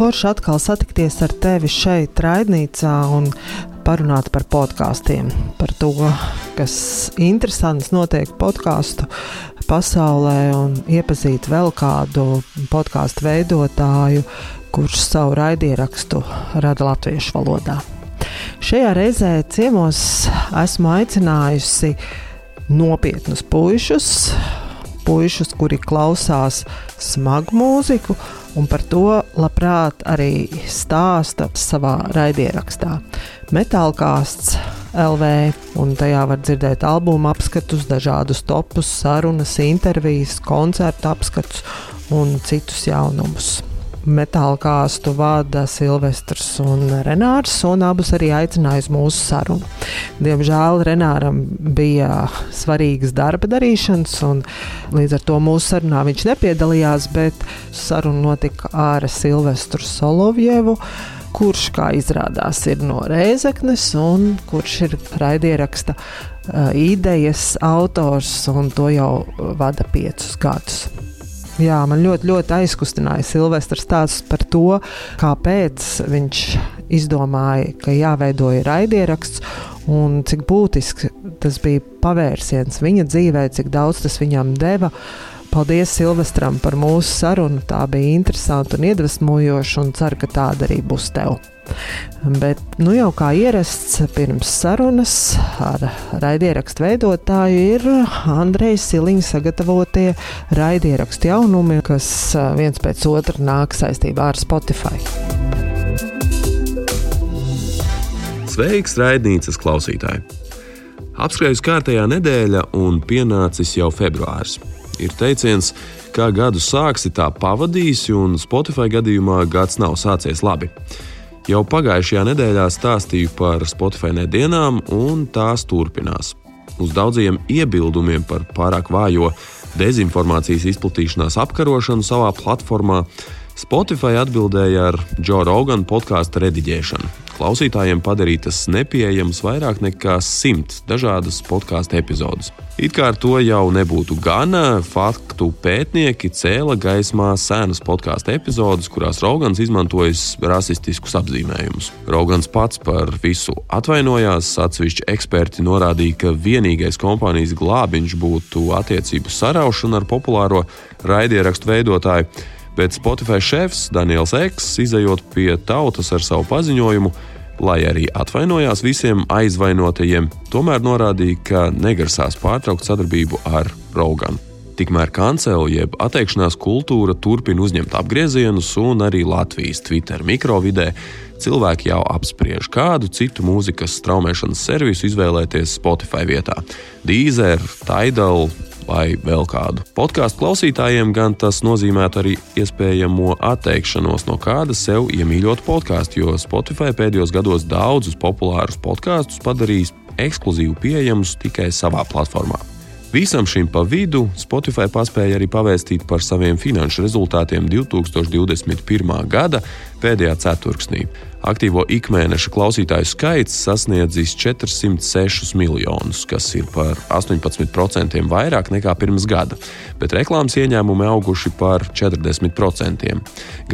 forši atkal satikties ar tevi šeit, Raidnīcā, un parunāt par podkāstiem, par to, kas interesants notiek podkāstu pasaulē, un iepazīt vēl kādu podkāstu veidotāju, kurš savu raidierakstu rada latviešu valodā. Šajā reizē ciemos esmu aicinājusi nopietnus puišus, puišus, kuri klausās smagu mūziku, un par to labprāt arī stāsta savā raidierakstā. Metālkāsts LV, un tajā var dzirdēt albuma apskatus, dažādus topus, sarunas, intervijas, koncertu apskatus un citus jaunumus metāla kāstu vada Silvestris un Renārs, un abus arī aicināja uz mūsu sarunu. Diemžēl Renāram bija svarīgas darba darīšanas, un līdz ar to mūsu sarunā viņš nepiedalījās, bet saruna notika ar Silvestru Solovjevu kurš, kā izrādās, ir no Rēzeknes un kurš ir raidieraksta uh, idejas autors un to jau vada piecus gadus. Jā, man ļoti, ļoti aizkustināja Silvestris stāsts par to, kāpēc viņš izdomāja, ka jāveido raidieraksts un cik būtisks tas bija pavērsiens viņa dzīvē, cik daudz tas viņam deva. Paldies Silvestram par mūsu sarunu. Tā bija interesanta un iedvesmojoša, un ceru, ka tāda arī būs tev. Bet, nu jau kā ierasts, pirms sarunas ar raidierakstu veidotāju ir Andrejs Siliņš sagatavotie raidierakstu jaunumi, kas viens pēc otra nāk saistībā ar Spotify. Sveiks, raidnīcas klausītāji! Apskrējusi kārtējā nedēļa un pienācis jau februāris. Ir teiciens, ka gadu sāksi tā pavadīsi, un Spotify gadījumā gads nav sācies labi. Jau pagājušajā nedēļā stāstīju par Spotify nedēļām, un tās turpinās. Uz daudziem iebildumiem par pārāk vājo dezinformācijas izplatīšanās apkarošanu savā platformā Spotify atbildēja ar Joe Rogan podkāstu rediģēšanu. Klausītājiem padarītas nepieejamas vairāk nekā simt dažādas podkāstu epizodes. It kā ar to jau nebūtu gana, faktu pētnieki cēla gaismā senas podkāstu epizodes, kurās Rogans izmantojis rasistiskus apzīmējumus. Rogans pats par visu atvainojās, atsevišķi eksperti norādīja, ka vienīgais kompānijas glābiņš būtu attiecību saraušana ar populāro raidierakstu veidotāju bet Spotify šefs Daniels Eks, izējot pie tautas ar savu paziņojumu, lai arī atvainojās visiem aizvainotajiem, tomēr norādīja, ka negrasās pārtraukt sadarbību ar Roganu. Tikmēr kancela jeb atteikšanās kultūra turpina uzņemt apgriezienus, un arī Latvijas Twitter mikrovidē cilvēki jau apspriež, kādu citu mūzikas straumēšanas servisu izvēlēties Spotify vietā - Deezer, Tidal, vai vēl kādu. Podkāstu klausītājiem gan tas nozīmētu arī iespējamo atteikšanos no kāda sev iemīļota podkāstu, jo Spotify pēdējos gados daudzus populārus podkāstus padarījis ekskluzīvi pieejamus tikai savā platformā. Visam šim pa vidu Spotify paspēja arī pavēstīt par saviem finanšu rezultātiem 2021. gada pēdējā ceturksnī. Aktīvo ikmēneša klausītāju skaits sasniedzis 406 miljonus, kas ir par 18% vairāk nekā pirms gada, bet reklāmas ieņēmumi auguši par 40%.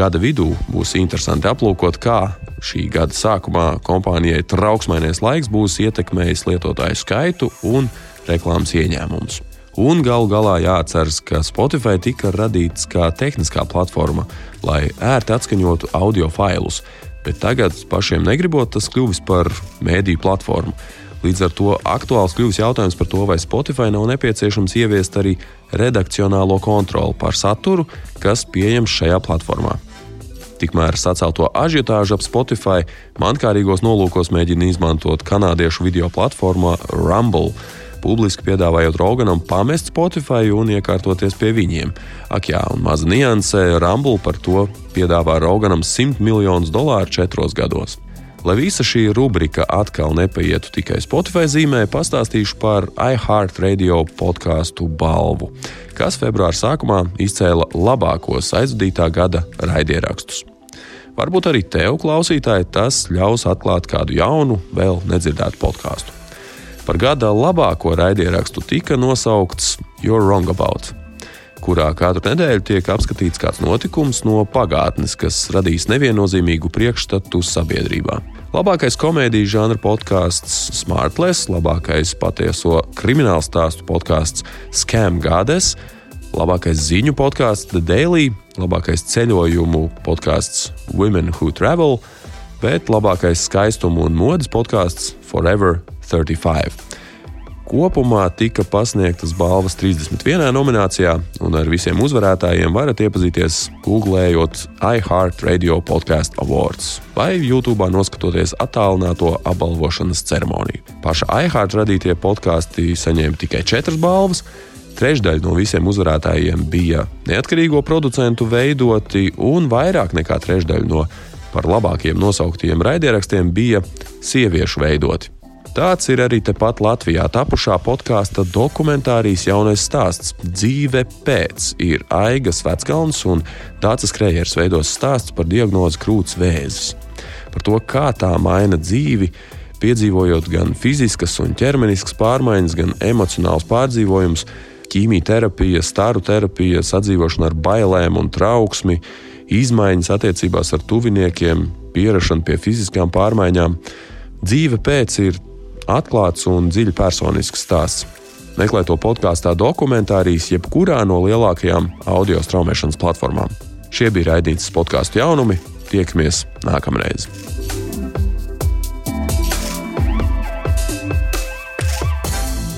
Gada vidū būs interesanti aplūkot, kā šī gada sākumā kompānijai trauksmainais laiks būs ietekmējis lietotāju skaitu un reklāmas ieņēmumus. Un galu galā jāatceras, ka Spotify tika radīts kā tehniskā platforma, lai ērti atskaņotu audio failus, bet tagad pašiem negribot, tas kļuvis par mēdīju platformu. Līdz ar to aktuāls kļuvis jautājums par to, vai Spotify nav nepieciešams ieviest arī redakcionālo kontroli pār saturu, kas pieejams šajā platformā. Tikmēr sacelto ažiotāžu ap Spotify mankārīgos nolūkos mēģina izmantot kanādiešu video platformā Rumble publiski piedāvājot Roganam pamest Spotify un iekārtoties pie viņiem. Ak, jā, un maza nianse, Rumble par to piedāvā Roganam 100 miljonus dolāru četros gados. Lai visa šī rubrika atkal nepaietu tikai Spotify zīmē, pastāstīšu par iHeartRadio podkāstu balvu, kas februāra sākumā izcēla labākos aizvadītā gada raidierakstus. Varbūt arī tev, klausītāji, tas ļaus atklāt kādu jaunu, vēl nedzirdētu podkāstu. Par gada labāko raidierakstu tika nosaukts You're Wrong About. kurā katru nedēļu tiek apskatīts kāds notikums no pagātnes, kas radīs neviennozīmīgu priekšstatu sabiedrībā. Labākais komēdijas žanra podkāsts Smartless, labākais patieso kriminālu stāstu podkāsts Scam Gades, labākais ziņu podkāsts The Daily, labākais ceļojumu podkāsts Women Who Travel, bet labākais skaistumu un modes podkāsts Forever 35. Kopumā tika pasniegtas balvas 31 nominācijā, un ar visiem uzvarētājiem varat iepazīties googlējot iHeartRadio Podcast Awards vai YouTube noskatoties attālināto apbalvošanas ceremoniju. Paša iHeart radītie podkāsti saņēma tikai 4 balvas. Trešdaļa no visiem uzvarētājiem bija neatkarīgo producentu veidoti, un vairāk nekā trešdaļa no par labākiem nosauktiem raidierakstiem bija sieviešu veidoti. Tāds ir arī tepat Latvijā tapušā podkāsta dokumentārijas jaunais stāsts Dzīve pēc ir Aigas Veckalns un Dācis Krējers veidos stāsts par diagnozi krūts vēzis. Par to, kā tā maina dzīvi, piedzīvojot gan fiziskas un ķermeniskas pārmaiņas, gan emocionāls pārdzīvojums, ķīmijterapija, staru terapija, sadzīvošana ar bailēm un trauksmi, izmaiņas attiecībās ar tuviniekiem, pierašana pie fiziskām pārmaiņām. Dzīve pēc ir atklāts un dziļi personisks stāsts. Meklē to podkāstā dokumentārijas jebkurā no lielākajām audio straumēšanas platformām. Šie bija raidītas podkāstu jaunumi. Tiekamies nākamreiz!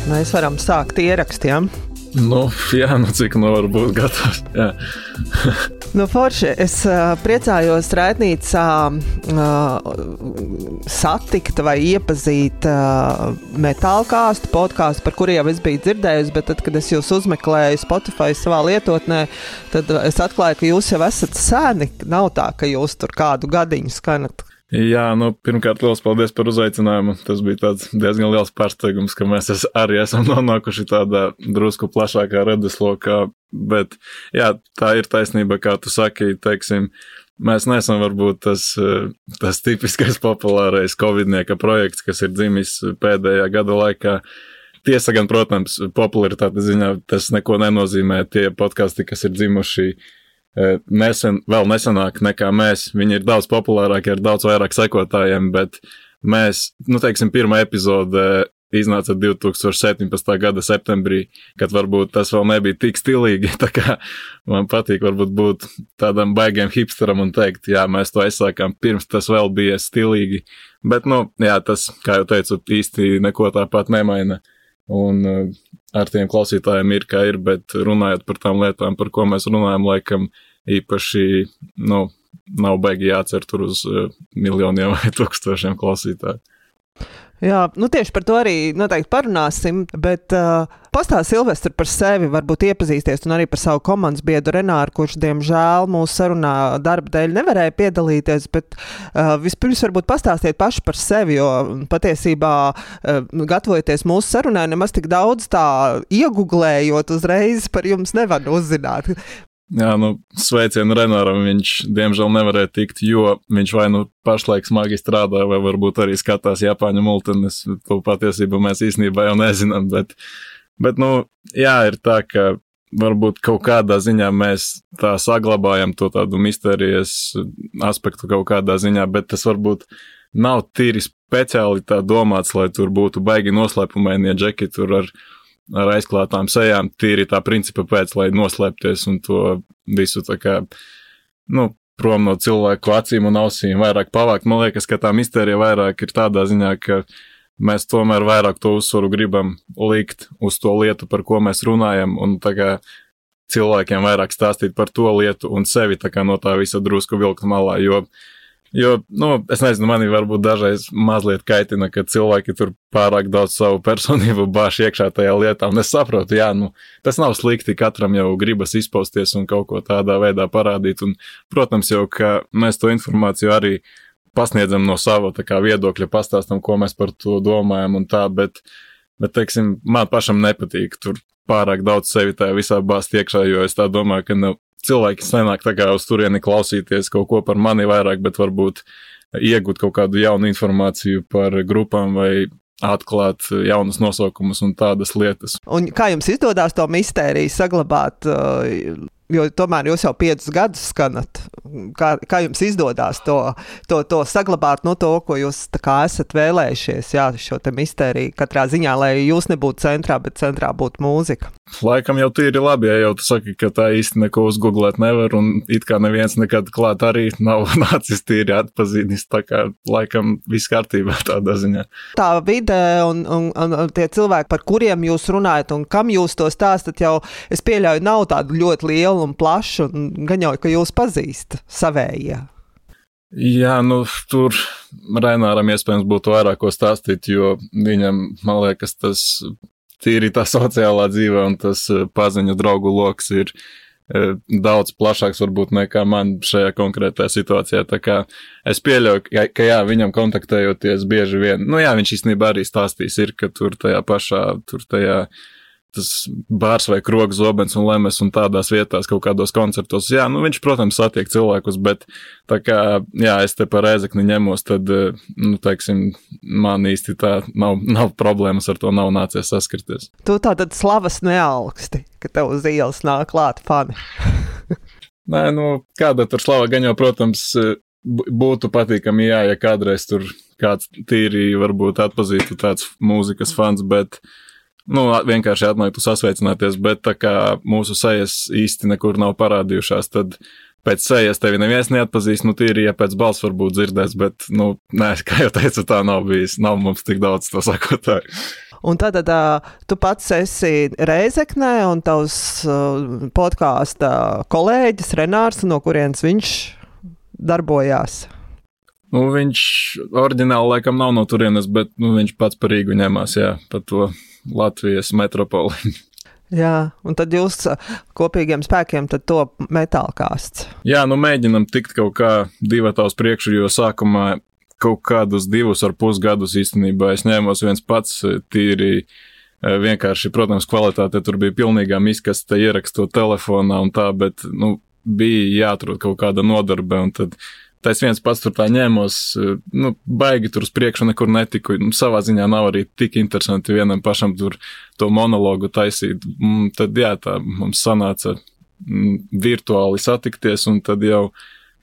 Mēs varam sākt ierakstiem. Nu, jā, nu cik nu var būt gatavs. Nu, forši. Es uh, priecājos Rētnīcā uh, satikt vai iepazīt uh, metāla kāstu podkāstu, par kuriem jau es biju dzirdējusi, bet tad, kad es jūs uzmeklēju Spotify savā lietotnē, tad es atklāju, ka jūs jau esat sēni. Nav tā, ka jūs tur kādu gadiņu skanat. Jā, nu, pirmkārt, liels paldies par uzaicinājumu. Tas bija diezgan liels pārsteigums, ka mēs es arī esam nonākuši tādā drusku plašākā redzeslokā. Bet, jā, tā ir taisnība, kā tu saki, teiksim, mēs neesam varbūt tas, tas tipiskais populārais Covid-nieka projekts, kas ir dzimis pēdējā gada laikā. Tiesa gan, protams, popularitāte ziņā tas neko nenozīmē. Tie podkāsti, kas ir dzimuši uh, nesen, vēl nesenāk nekā mēs. Viņi ir daudz populārāki ar daudz vairāk sekotājiem, bet mēs, nu, teiksim, pirmā epizode iznāca 2017. gada septembrī, kad varbūt tas vēl nebija tik stilīgi. Tā kā man patīk, varbūt būt tādam baigiem hipsteram un teikt, jā, mēs to aizsākām pirms tas vēl bija stilīgi. Bet, nu, jā, tas, kā jau teicu, īsti neko tāpat nemaina. Un uh, ar tiem klausītājiem ir kā ir, bet runājot par tām lietām, par ko mēs runājam, laikam īpaši, nu, nav baigi jācer tur uz uh, miljoniem vai tūkstošiem klausītāju. Jā, nu tieši par to arī noteikti parunāsim. Bet uh, pastāsti Silvestri par sevi, varbūt iepazīsties un arī par savu komandas biedru Renāru, kurš, diemžēl, mūsu sarunā darba dēļ nevarēja piedalīties. Bet uh, vispirms varbūt pastāstiet paši par sevi, jo patiesībā, uh, gatavojoties mūsu sarunai, nemaz tik daudz tā iegūlējot uzreiz par jums nevar uzzināt. Jā, nu, sveicienu Renāram. Viņš, diemžēl, nevarēja tikt, jo viņš vai nu pašlaik smagi strādā, vai varbūt arī skatās Japāņu multines. To patiesībā mēs īstenībā jau nezinām. Bet, bet, nu, jā, ir tā, ka varbūt kaut kādā ziņā mēs tā saglabājam to tādu misterijas aspektu kaut kādā ziņā, bet tas varbūt nav tīri speciāli tā domāts, lai tur būtu baigi noslēpumaini, ja džeki tur ar ar aizklātām sejām, tīri tā principa pēc, lai noslēpties un to visu tā kā, nu, prom no cilvēku acīm un ausīm vairāk pavākt. Man liekas, ka tā mistērija vairāk ir tādā ziņā, ka mēs tomēr vairāk to uzsvaru gribam likt uz to lietu, par ko mēs runājam, un tā kā cilvēkiem vairāk stāstīt par to lietu un sevi tā kā no tā visa drusku vilkt malā, jo Jo, nu, es nezinu, manī varbūt dažreiz mazliet kaitina, ka cilvēki tur pārāk daudz savu personību bāž iekšā tajā lietā. Un es saprotu, jā, nu, tas nav slikti. Katram jau gribas izpausties un kaut ko tādā veidā parādīt. Un, protams, jau, ka mēs to informāciju arī pasniedzam no sava kā, viedokļa, pastāstam, ko mēs par to domājam un tā, bet, bet teiksim, man pašam nepatīk tur pārāk daudz sevi tajā visā bāzt iekšā, jo es tā domāju, ka nu, cilvēki kā uz turieni klausīties kaut ko par mani vairāk, bet varbūt iegūt kaut kādu jaunu informāciju par grupām vai atklāt jaunus nosaukumus un tādas lietas. Un kā jums izdodas to mistēriju saglabāt? Jo tomēr jūs jau piecus gadus skanat. Kā, kā jums izdodas to, to, to saglabāt, no to, ko jūs esat vēlējušies, jā, šo mistēriju katrā ziņā, lai jūs nebūtu centrā, bet centrā būtu mūzika? Laikam jau tīri labi, ja jau tu saki, ka tā īsti neko uzgooglēt nevar, un it kā neviens nekad klāt arī nav nācis tīri atpazītis, tā kā laikam viss kārtībā tādā ziņā. Tā vide un, un, un, un tie cilvēki, par kuriem jūs runājat un kam jūs to stāstat, jau es pieļauju, nav tādu ļoti lielu lielu un plašu, un gan jau, ka jūs pazīstat savējie. Jā, nu, tur Raināram iespējams būtu vairāk ko stāstīt, jo viņam, man liekas, tas tīri tā sociālā dzīve un tas eh, paziņu draugu lokus ir eh, daudz plašāks varbūt nekā man šajā konkrētajā situācijā. Tā kā es pieļauju, ka, ka jā, viņam kontaktējoties bieži vien, nu jā, viņš īstenībā arī stāstīs, ir, ka tur tajā pašā, tur tajā tas bārs vai krogs, zobens un lemes un tādās vietās, kaut kādos koncertos. Jā, nu viņš, protams, satiek cilvēkus, bet tā kā, jā, es te par ēzekni ņemos, tad, nu, teiksim, man īsti tā nav, nav problēmas ar to nav nācies saskarties. Tu tā tad slavas neaugsti, ka tev uz ielas nāk klāt fani. Nē, nu, kāda tur slava gan jau, protams, būtu patīkami, jā, ja kādreiz tur kāds tīri varbūt atpazītu tāds mūzikas fans, bet uh, nu, vienkārši atnāktu sasveicināties, bet tā kā mūsu sejas īsti nekur nav parādījušās, tad pēc sejas tevi neviens neatpazīst, nu, tīri, ja pēc balss varbūt dzirdēs, bet, nu, nē, kā jau teicu, tā nav bijis, nav mums tik daudz to sakotāju. Un tad uh, tu pats esi Reizeknē, un tavs uh, podkāstu kolēģis Renārs, no kurienes viņš darbojās. Nu, viņš oriģināli laikam nav no turienes, bet nu, viņš pats par Rīgu ņemās, jā, par to Latvijas metropoli. Jā, un tad jūs kopīgiem spēkiem to metāla kāsts. Jā, nu mēģinam tikt kaut kā divatā uz priekšu, jo sākumā kaut kādus divus ar pus gadus īstenībā es ņēmos viens pats tīri. Vienkārši, protams, kvalitāte tur bija pilnīgā miskaste, ierakstot telefonā un tā, bet, nu, bija jāatrod kaut kāda nodarbe, un tad Tā es viens pats tur tā ņēmos, nu, baigi tur uz priekšu nekur netiku. Nu, savā ziņā nav arī tik interesanti vienam pašam tur to monologu taisīt. Un tad, jā, tā mums sanāca m, virtuāli satikties, un tad jau,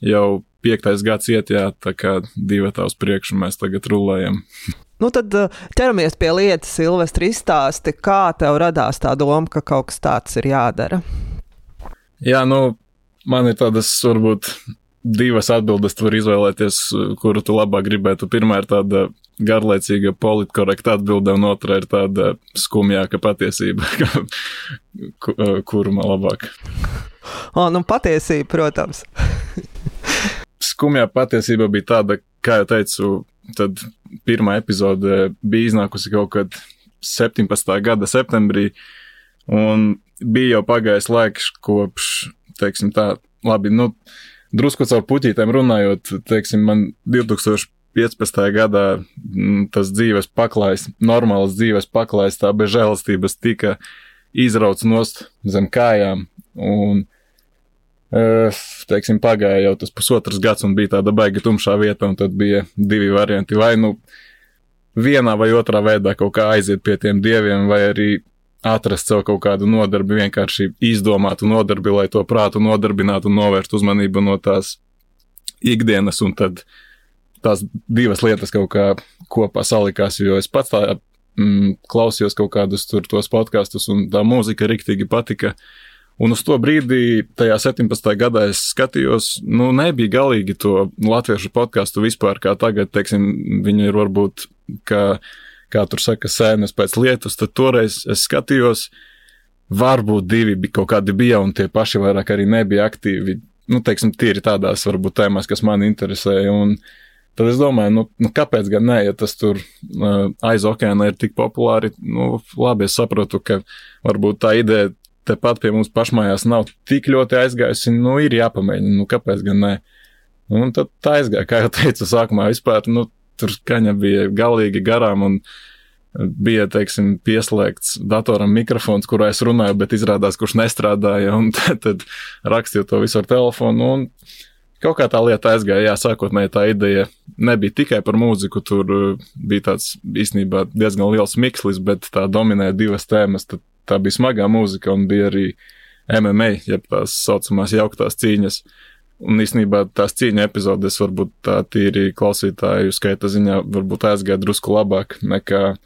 jau piektais gads iet, jā, tā kā divi tā uz priekšu mēs tagad rulējam. Nu, tad ķeramies pie lietas, Silvestri, izstāsti, kā tev radās tā doma, ka kaut kas tāds ir jādara. Jā, nu, man ir tādas varbūt divas atbildes var izvēlēties, kuru tu labāk gribētu. Pirmā ir tāda garlaicīga, politkorekta atbilde, un otra ir tāda skumjāka patiesība, kuru man labāk. O, nu patiesība, protams. Skumjā patiesība bija tāda, kā jau teicu, tad pirmā epizode bija iznākusi kaut kad 17. gada septembrī, un bija jau pagājis laiks kopš, teiksim tā, labi, nu, drusku caur puķītēm runājot, teiksim, man 2015. gadā mm, tas dzīves paklājs, normāls dzīves paklājs, tā bez žēlastības tika izrauts nost zem kājām. Un, e, teiksim, pagāja jau tas pusotrs gads un bija tāda baigi tumšā vieta, un tad bija divi varianti. Vai nu vienā vai otrā veidā kaut kā aiziet pie tiem dieviem, vai arī atrast sev kaut kādu nodarbi, vienkārši izdomātu nodarbi, lai to prātu nodarbinātu un novērstu uzmanību no tās ikdienas, un tad tās divas lietas kaut kā kopā salikās, jo es pats tā mm, klausījos kaut kādus tur tos podkastus, un tā mūzika riktīgi patika. Un uz to brīdi, tajā 17. gadā, es skatījos, nu, nebija galīgi to latviešu podkāstu vispār, kā tagad, teiksim, viņi ir varbūt, ka kā tur saka, sēnes pēc lietus, tad toreiz es skatījos, varbūt divi bija kaut kādi bija, un tie paši vairāk arī nebija aktīvi. Nu, teiksim, tīri tādās varbūt tēmās, kas man interesēja. Un tad es domāju, nu, nu kāpēc gan ne, ja tas tur uh, aiz okeāna ir tik populāri. Nu, labi, es saprotu, ka varbūt tā ideja tepat pie mums pašmājās nav tik ļoti aizgājusi. Nu, ir jāpamēģina, nu, kāpēc gan ne. Un tad tā aizgāja, kā jau teicu, sākumā vispār, nu, tur skaņa bija galīgi garām un bija, teiksim, pieslēgts datoram mikrofons, kurā es runāju, bet izrādās, kurš nestrādāja, tad, tad rakstīju to visu ar telefonu. Kaut kā tā lieta aizgāja. Jā, sākotnēji tā ideja nebija tikai par mūziku, tur uh, bija tāds īstenībā diezgan liels mikslis, bet tā dominēja divas tēmas. Tad tā bija smagā mūzika un bija arī MMA, jeb tās saucamās jauktās cīņas. Un īstenībā tās cīņa epizodes varbūt tā tīri klausītāju skaita ziņā varbūt aizgāja drusku labāk nekā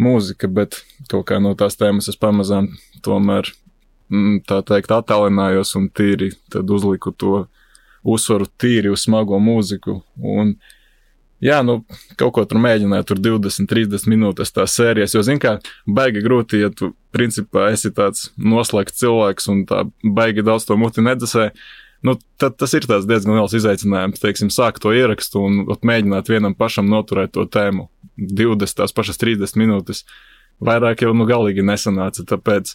mūzika, bet kaut kā no tās tēmas es pamazām tomēr, mm, tā teikt, attālinājos un tīri tad uzliku to uzsvaru tīri uz smago mūziku. Un, jā, nu, kaut ko tur mēģināju, tur 20, 30 minūtes tās sērijas, jo, zin kā, baigi grūti, ja tu, principā, esi tāds noslēgts cilvēks un tā baigi daudz to muti nedzasē. Nu, tad tas ir diezgan liels izaicinājums, teiksim, sākt to ierakstu un mēģināt vienam pašam noturēt to tēmu 20, tās pašas 30 minūtes. Vairāk jau nu galīgi nesanāca, tāpēc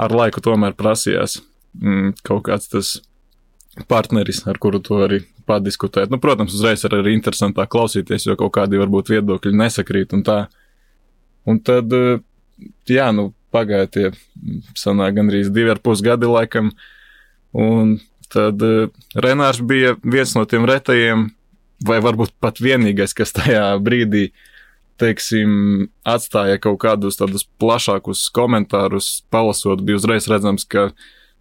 ar laiku tomēr prasījās mm, kaut kāds tas partneris, ar kuru to arī padiskutēt. Nu, protams, uzreiz ir arī interesantāk klausīties, jo kaut kādi varbūt viedokļi nesakrīt un tā. Un tad, eh, jā, nu, pagāja tie sanāk gandrīz divi ar pus gadi laikam, un tad uh, Renārs bija viens no tiem retajiem, vai varbūt pat vienīgais, kas tajā brīdī, teiksim, atstāja kaut kādus tādus plašākus komentārus, palasot, bija uzreiz redzams, ka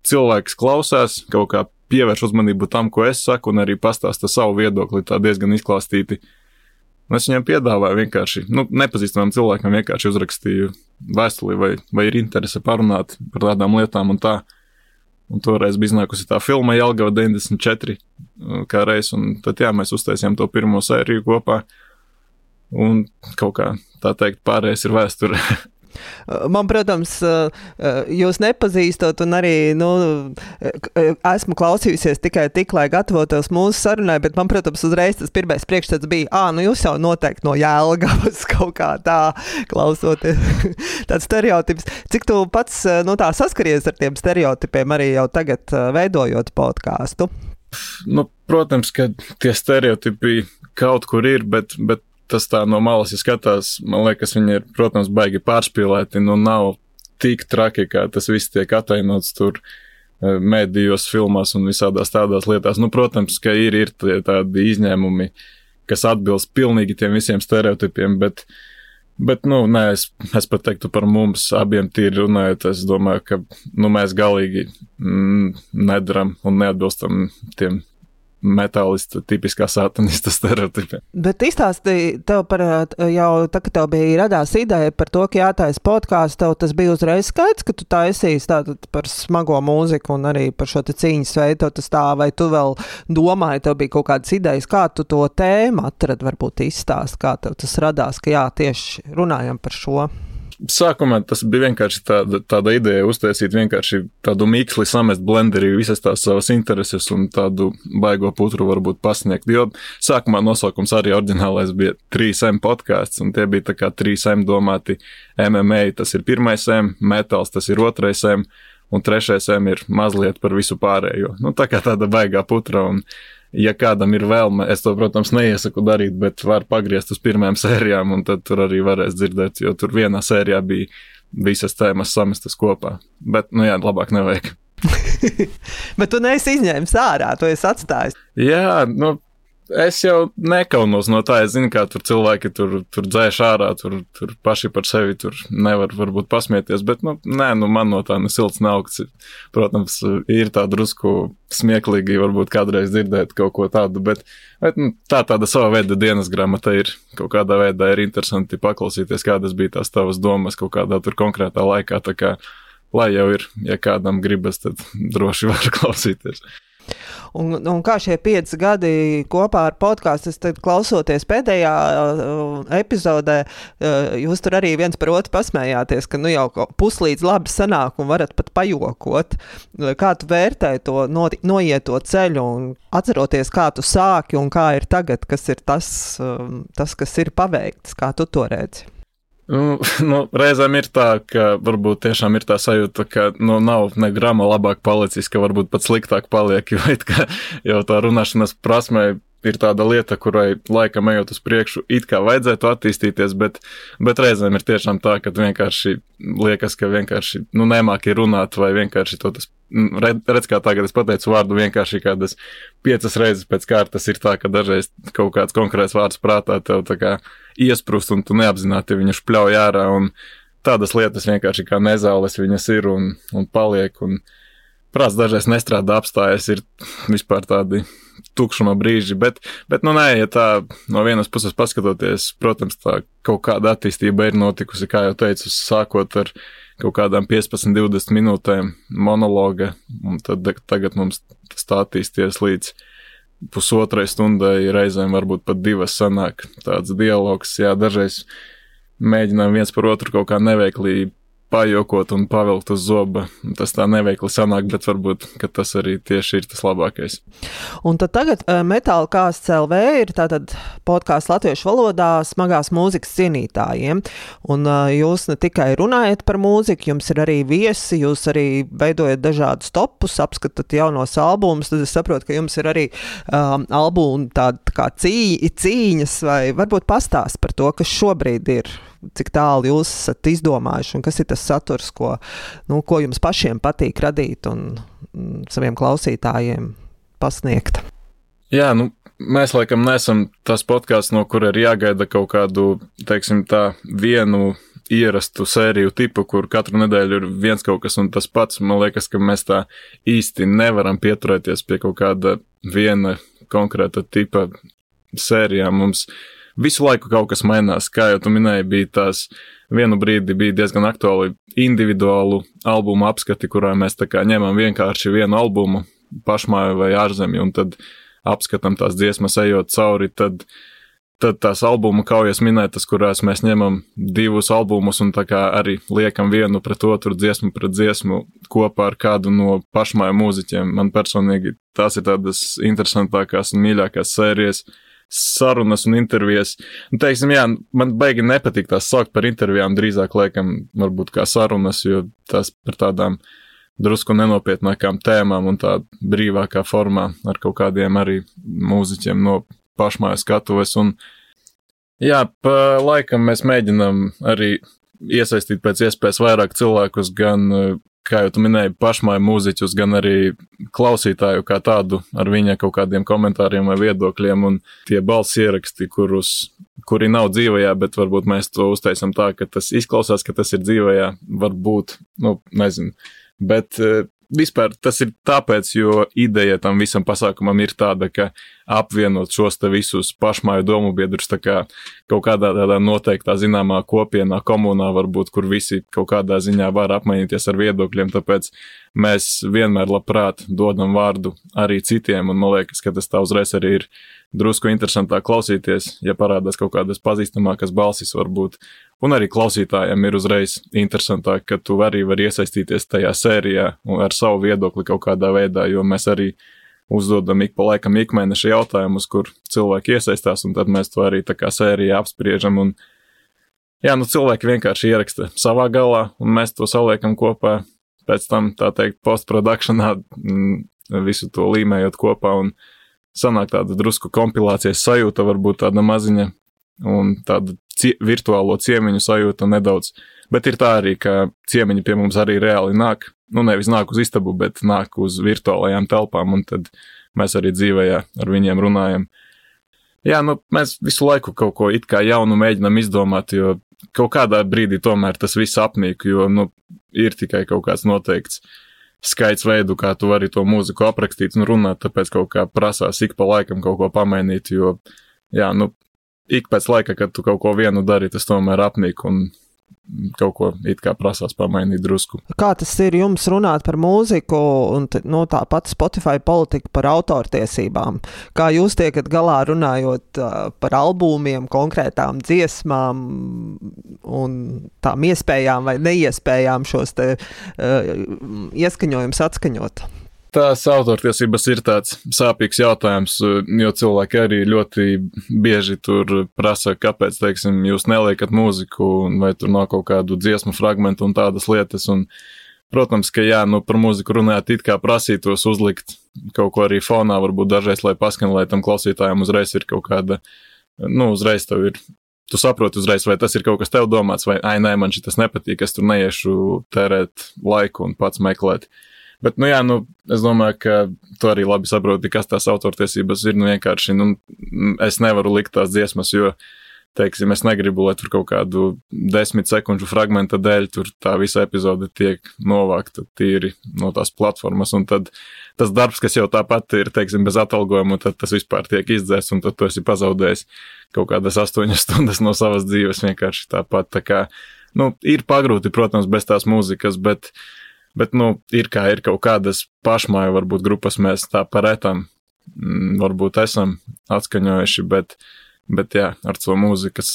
cilvēks klausās, kaut kā pievērš uzmanību tam, ko es saku, un arī pastāsta savu viedokli tā diezgan izklāstīti. Un es viņam piedāvāju vienkārši, nu, nepazīstamam cilvēkam vienkārši uzrakstīju vēstuli, vai, vai ir interese parunāt par tādām lietām un tā. Un toreiz bija iznākusi tā filma Jelgava 94 uh, kā reiz, un tad jā, mēs uztaisījām to pirmo sēriju kopā. Un kaut kā tā teikt, pārējais ir vēsture. Man, protams, eh, eh, jūs nepazīstat, un arī nu, eh, esmu klausījusies tikai tik, lai gatavotos mūsu sarunai, bet man, protams, uzreiz tas pirmais priekšstats bija, ah, nu jūs jau noteikti no Jēlgavas kaut kā tā klausoties. Tāds stereotips. Cik tu pats nu, tā saskaries ar tiem stereotipiem arī jau tagad veidojot podkāstu? Nu, protams, ka tie stereotipi kaut kur ir, bet, bet tas tā no malas, ja skatās, man liekas, viņi ir, protams, baigi pārspīlēti, nu nav tik traki, kā tas viss tiek atainots tur e, mēdījos, filmās un visādās tādās lietās. Nu, protams, ka ir, ir tādi izņēmumi, kas atbilst pilnīgi tiem visiem stereotipiem, bet, bet nu, nē, es, es pat teiktu par mums abiem tīri runājot, es domāju, ka, nu, mēs galīgi mm, nedaram un neatbilstam tiem metālista, tipiskā satanista stereotipa. Bet izstāstīja tev par jau tā, ka tev bija radās ideja par to, ka jātaisa podkāsts, tev tas bija uzreiz skaidrs, ka tu esi tātad par smago mūziku un arī par šo cīņas veidu, tas tā, vai tu vēl domāji, tev bija kaut kādas idejas, kā tu to tēmu atrad, varbūt izstāst, kā tev tas radās, ka jā, tieši runājam par šo. Sākumā tas bija vienkārši tāda, tāda ideja uztaisīt vienkārši tādu mīkli, samest blenderī visas tās savas intereses un tādu baigo putru varbūt pasniegt. Jo sākumā nosaukums arī oriģinālais bija 3M podkāsts, un tie bija tā kā 3M domāti MMA, tas ir pirmais M, metāls tas ir otrais M, un trešais M ir mazliet par visu pārējo. Nu, tā kā tāda baigā putra. Un, ja kādam ir vēlme, es to, protams, neiesaku darīt, bet var pagriezt uz pirmajām sērijām, un tad tur arī varēs dzirdēt, jo tur vienā sērijā bija visas tēmas samestas kopā. Bet, nu jā, labāk nevajag. bet tu neesi izņēmis ārā, tu esi atstājis. Jā, nu, es jau nekaunos no tā. Es zinu, kā tur cilvēki tur, tur dzēš ārā, tur, tur paši par sevi tur nevar varbūt pasmieties. Bet, nu, nē, nu, man no tā nesilts neaugts. Protams, ir tā drusku smieklīgi, varbūt kādreiz dzirdēt kaut ko tādu, bet, bet nu, tā tāda sava veida dienas grāmata ir. Kaut kādā veidā ir interesanti paklausīties, kādas bija tās tavas domas kaut kādā tur konkrētā laikā. Tā kā, lai jau ir, ja kādam gribas, tad droši var klausīties. Un, un kā šie pieci gadi kopā ar podkāstu, es klausoties pēdējā uh, epizodē, uh, jūs tur arī viens par otru pasmējāties, ka nu jau puslīdz labi sanāk un varat pat pajokot. Kā tu vērtē to no, noieto ceļu un atceroties, kā tu sāki un kā ir tagad, kas ir tas, uh, tas kas ir paveikts, kā tu to redzi? Nu, nu, reizēm ir tā, ka varbūt tiešām ir tā sajūta, ka nu, nav ne grama labāk palicis, ka varbūt pat sliktāk paliek, jo, kā, jo tā runāšanas prasme ir tāda lieta, kurai laikam ejot uz priekšu, it kā vajadzētu attīstīties, bet, bet reizēm ir tiešām tā, ka vienkārši liekas, ka vienkārši nu, nemāki runāt vai vienkārši to tas. Redz, kā tagad es pateicu vārdu vienkārši kādas piecas reizes pēc kārtas ir tā, ka dažreiz kaut kāds konkrēts vārds prātā tev tā kā iesprūst un tu neapzināti viņu špļauj ārā un tādas lietas vienkārši kā nezāles viņas ir un, un paliek un prāts dažreiz nestrādā apstājas, ir vispār tādi tukšuma brīži, bet, bet nu nē, ja tā no vienas puses paskatoties, protams, tā kaut kāda attīstība ir notikusi, kā jau teicu, sākot ar kaut kādām 15, 20 minūtēm monologa, un tad tagad mums tas tā attīstījies līdz pusotrai stundai, reizēm varbūt pat divas sanāk tāds dialogs, jā, dažreiz mēģinām viens par otru kaut kā neveikli pajokot un pavilkt uz zoba. Tas tā neveikli sanāk, bet varbūt tas arī tieši ir tas labākais. Un tad tagad uh, Metāla kāsts LV ir podkāsts latviešu valodā smagās mūzikas cienītājiem. Un uh, jūs ne tikai runājat par mūziku, jums ir arī viesi, jūs arī veidojat dažādus topus, apskatāt jaunos albumus, tad es saprotu, ka jums ir arī um, albumi tāda kā cī, cīņas vai varbūt pastāst par to, kas šobrīd ir cik tālu jūs esat izdomājuši un kas ir tas saturs, ko, nu, ko jums pašiem patīk radīt un mm, saviem klausītājiem pasniegt. Jā, nu, mēs laikam nesam tas podkāsts, no kura ir jāgaida kaut kādu, teiksim, tā vienu ierastu sēriju tipu, kur katru nedēļu ir viens kaut kas un tas pats. Man liekas, ka mēs tā īsti nevaram pieturēties pie kaut kāda viena konkrēta tipa sērijām. Mums visu laiku kaut kas mainās. Kā jau tu minēji, bija tās vienu brīdi bija diezgan aktuāli individuālu albumu apskati, kurā mēs tā kā ņemam vienkārši vienu albumu pašmāju vai ārzemju un tad apskatām tās dziesmas ejot cauri, tad, tad tās albumu kaujas minētas, kurās mēs ņemam divus albumus un tā kā arī liekam vienu pret otru dziesmu pret dziesmu kopā ar kādu no pašmāju mūziķiem. Man personīgi tās ir tādas interesantākās un mīļākās sērijas sarunas un intervijas. Un, teiksim, jā, man baigi nepatīk tās saukt par intervijām, drīzāk liekam, varbūt kā sarunas, jo tās par tādām drusku nenopietnākām tēmām un tā brīvākā formā ar kaut kādiem arī mūziķiem no pašmājas skatuves. Un, jā, pa laikam mēs mēģinam arī iesaistīt pēc iespējas vairāk cilvēkus gan kā jau minēji, pašmāju mūziķus, gan arī klausītāju kā tādu ar viņa kaut kādiem komentāriem vai viedokļiem, un tie balss ieraksti, kurus, kuri nav dzīvajā, bet varbūt mēs to uztaisam tā, ka tas izklausās, ka tas ir dzīvajā, varbūt, nu, nezinu. Bet vispār tas ir tāpēc, jo ideja tam visam pasākumam ir tāda, ka apvienot šos te visus pašmāju domu biedrus kā kaut kādā tādā noteiktā zināmā kopienā, komunā varbūt, kur visi kaut kādā ziņā var apmainīties ar viedokļiem, tāpēc mēs vienmēr labprāt dodam vārdu arī citiem, un man liekas, ka tas tā uzreiz arī ir drusku interesantāk klausīties, ja parādās kaut kādas pazīstamākas balsis varbūt, un arī klausītājiem ir uzreiz interesantāk, ka tu arī vari iesaistīties tajā sērijā ar savu viedokli kaut kādā veidā, jo mēs arī uzdodam ik pa laikam ikmēneša jautājumus, kur cilvēki iesaistās, un tad mēs to arī tā kā sērijā apspriežam, un jā, nu cilvēki vienkārši ieraksta savā galā, un mēs to saliekam kopā, pēc tam, tā teikt, postprodukšanā mm, visu to līmējot kopā, un sanāk tāda drusku kompilācijas sajūta, varbūt tāda maziņa un tāda cie, virtuālo ciemiņu sajūta nedaudz. Bet ir tā arī, ka ciemiņi pie mums arī reāli nāk. Nu, nevis nāk uz istabu, bet nāk uz virtuālajām telpām, un tad mēs arī dzīvējā ar viņiem runājam. Jā, nu, mēs visu laiku kaut ko it kā jaunu mēģinam izdomāt, jo kaut kādā brīdī tomēr tas viss apnīk, jo, nu, ir tikai kaut kāds noteikts uh, skaits veidu, kā tu vari to mūziku aprakstīt un runāt, tāpēc kaut kā prasās ik pa laikam kaut ko pamainīt, jo, jā, nu, ik pēc laika, kad tu kaut ko vienu dari, tas tomēr apnīk un kaut ko it kā prasās pamainīt drusku. Kā tas ir jums runāt par mūziku un nu, tāpat Spotify politika par autortiesībām? Kā jūs tiekat galā runājot par albumiem, konkrētām dziesmām un tām iespējām vai neiespējām šos te uh, ieskaņojumus atskaņot? Tās autortiesības ir tāds sāpīgs jautājums, jo cilvēki arī ļoti bieži tur prasa, kāpēc, teiksim, jūs neliekat mūziku, vai tur nav kaut kādu dziesmu fragmentu un tādas lietas. Un, protams, ka jā, nu par mūziku runājot, it kā prasītos uzlikt kaut ko arī fonā, varbūt dažreiz, lai paskan, lai tam klausītājam uzreiz ir kaut kāda, nu, uzreiz tev ir tu saproti uzreiz, vai tas ir kaut kas tev domāts, vai, ai, nē, man šis nepatīk, es tur neiešu tērēt laiku un pats meklēt. Bet, nu, jā, nu, es domāju, ka tu arī labi saproti, kas tās autortiesības ir. Nu, vienkārši, nu, es nevaru likt tās dziesmas, jo, teiksim, es negribu, lai tur kaut kādu desmit sekundžu fragmenta dēļ tur tā visa epizode tiek novākta tīri no tās platformas. Un tad tas darbs, kas jau tāpat ir, teiksim, bez atalgojuma, tad tas vispār tiek izdzēsts, un tad tu esi pazaudējis kaut kādas astoņas stundas no savas dzīves vienkārši tāpat. Tā kā, nu, ir pagrūti, protams, bez tās mūzikas, bet, bet, nu, ir kā ir kaut kādas pašmāju, varbūt grupas mēs tā paretam, mm, varbūt esam atskaņojuši, bet, bet jā, ar to mūzikas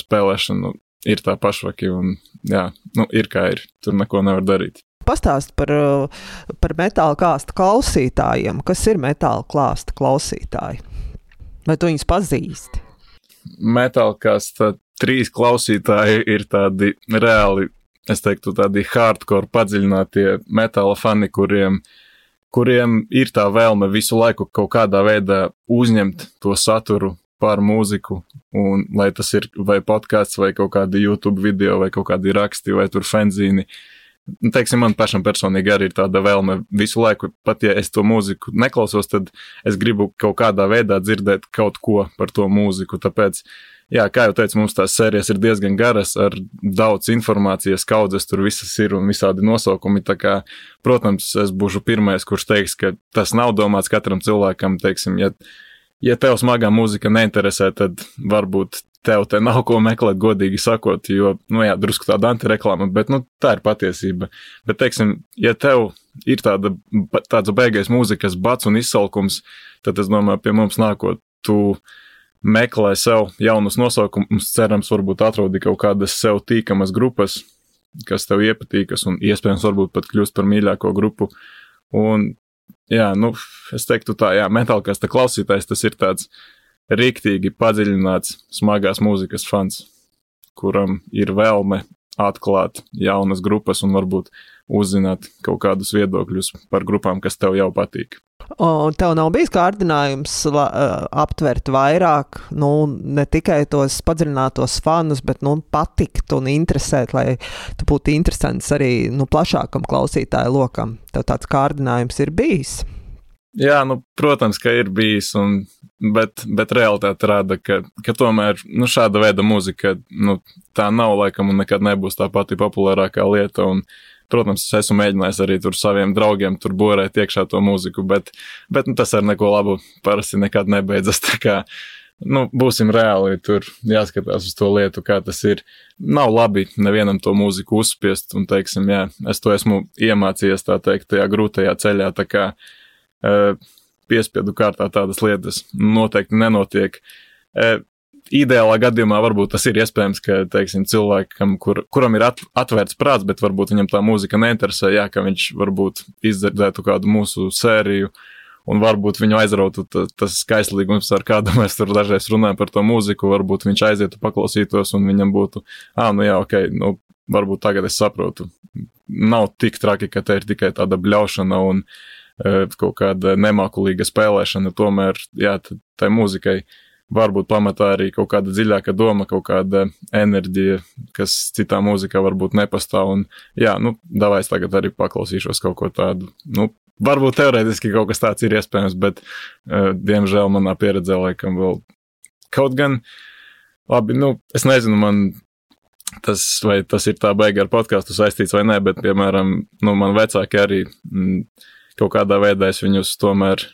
spēlēšanu ir tā pašvaki un jā, nu, ir kā ir, tur neko nevar darīt. Pastāst par, uh, par metāla klāsta klausītājiem. Kas ir metāla klāsta klausītāji? Vai tu viņus pazīsti? Metāla klāsta trīs klausītāji ir tādi reāli, es teiktu, tādi hardcore padziļinātie metāla fani, kuriem, kuriem ir tā vēlme visu laiku kaut kādā veidā uzņemt to saturu par mūziku, un lai tas ir vai podkāsts, vai kaut kādi YouTube video, vai kaut kādi raksti, vai tur fanzīni. Uh, teiksim, man pašam personīgi arī ir tāda vēlme visu laiku, pat ja es to mūziku neklausos, tad es gribu kaut kādā veidā dzirdēt kaut ko par to mūziku. Tāpēc, jā, kā jau teicu, mums tās sērijas ir diezgan garas, ar daudz informācijas, kaudzes tur visas ir un visādi nosaukumi. Tā kā, protams, es būšu pirmais, kurš teiks, ka tas nav domāts katram cilvēkam, teiksim, ja ja tev smagā mūzika neinteresē, tad varbūt tev te nav ko meklēt, godīgi sakot, jo, nu jā, drusku tāda antireklāma, bet, nu, tā ir patiesība. Bet, teiksim, ja tev ir tāda, tāds beigais mūzikas bats un izsalkums, tad es domāju, pie mums nākot, tu meklē sev jaunus nosaukumus, cerams, varbūt atrodi kaut kādas sev tīkamas grupas, kas tev iepatīkas un iespējams varbūt pat kļūst par mīļāko grupu. Un, jā, nu, es teiktu tā, jā, metālkasta klausītājs tas ir tāds rīktīgi padziļināts smagās mūzikas fans, kuram ir vēlme atklāt jaunas grupas un varbūt uzzināt kaut kādus viedokļus par grupām, kas tev jau patīk. O, tev nav bijis kārdinājums la, aptvert vairāk, nu, ne tikai tos padziļinātos fanus, bet nu, patikt un interesēt, lai tu būtu interesants arī nu, plašākam klausītāju lokam. Tev tāds kārdinājums ir bijis. Jā, nu, protams, ka ir bijis, un, bet, bet realitāte rāda, ka, ka tomēr nu, šāda veida mūzika nu, tā nav laikam un nekad nebūs tā pati populārākā lieta. Un, protams, es esmu mēģinājis arī tur saviem draugiem tur borēt iekšā to mūziku, bet, bet nu, tas ar neko labu parasti nekad nebeidzas. Kā, nu, būsim reāli, tur jāskatās uz to lietu, kā tas ir. Nav labi nevienam to mūziku uzspiest, un, teiksim, jā, es to esmu iemācījies tā teikt, tajā grūtajā ceļā. Tā kā, piespiedu kārtā tādas lietas noteikti nenotiek. Ideālā gadījumā varbūt tas ir iespējams, ka, teiksim, cilvēkam, kur, kuram ir at, atvērts prāts, bet varbūt viņam tā mūzika neinteresē, jā, ka viņš varbūt izdzirdētu kādu mūsu sēriju, un varbūt viņu aizrautu tas skaistlīgums, ar kādu mēs tur dažreiz runājam par to mūziku, varbūt viņš aizietu paklausītos, un viņam būtu, ah, nu jā, ok, nu, varbūt tagad es saprotu. Nav tik traki, ka te ir tikai tāda bļaušana un Eh, kaut kāda nemākulīga spēlēšana, tomēr, jā, tai mūzikai varbūt pamatā arī kaut kāda dziļāka doma, kaut kāda enerģija, kas citā mūzikā varbūt nepastāv. Un, jā, nu, davais tagad arī paklausīšos kaut ko tādu. Nu, varbūt teorētiski kaut kas tāds ir iespējams, bet, uh, diemžēl, manā pieredzē laikam vēl kaut gan, labi, nu, es nezinu, man tas, vai tas ir tā beiga ar podkāstu saistīts vai nē, bet, piemēram, nu, man vecāki arī. Mm, kaut kādā veidā es viņus tomēr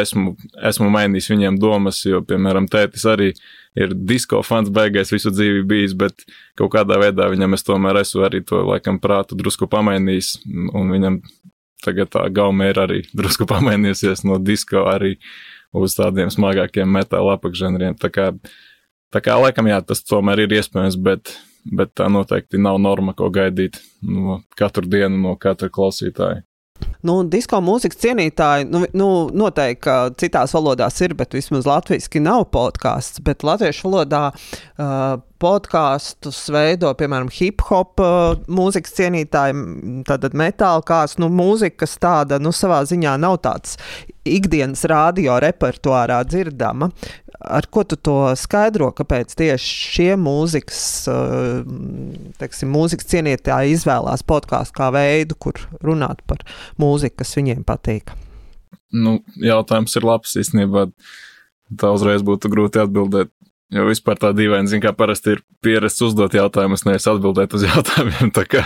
esmu, esmu mainījis viņiem domas, jo, piemēram, tētis arī ir disko fans beigais visu dzīvi bijis, bet kaut kādā veidā viņam es tomēr esmu arī to, laikam, prātu drusku pamainījis, un viņam tagad tā gauma ir arī drusku pamainījusies no disko arī uz tādiem smagākiem metāla apakšžanriem. Tā kā, tā kā, laikam, jā, tas tomēr ir iespējams, bet, bet tā noteikti nav norma, ko gaidīt no katru dienu no katra klausītāja. Nu, disko mūzikas cienītāji, nu, nu, noteikti, ka citās valodās ir, bet vismaz latviešu nav podkāsts. Bet latviešu valodā uh, podkāstus veido, piemēram, hip hop uh, mūzikas cienītāji, tātad metāla kāds, nu, mūzika, kas tāda, nu, savā ziņā nav tāds ikdienas radio repertuārā dzirdama. Ar ko tu to skaidro? Kāpēc tieši šie mūzikas, uh, teksim, mūzikas cienītāji izvēlās podkāstu kā veidu, kur runāt par mūziku, kas viņiem patīk? Nu, jautājums ir labs īstenībā. Tā uzreiz būtu grūti atbildēt. Jo vispār tā dīvaini, zina, kā parasti ir pierasts uzdot jautājumus, nevis atbildēt uz jautājumiem. Tā kā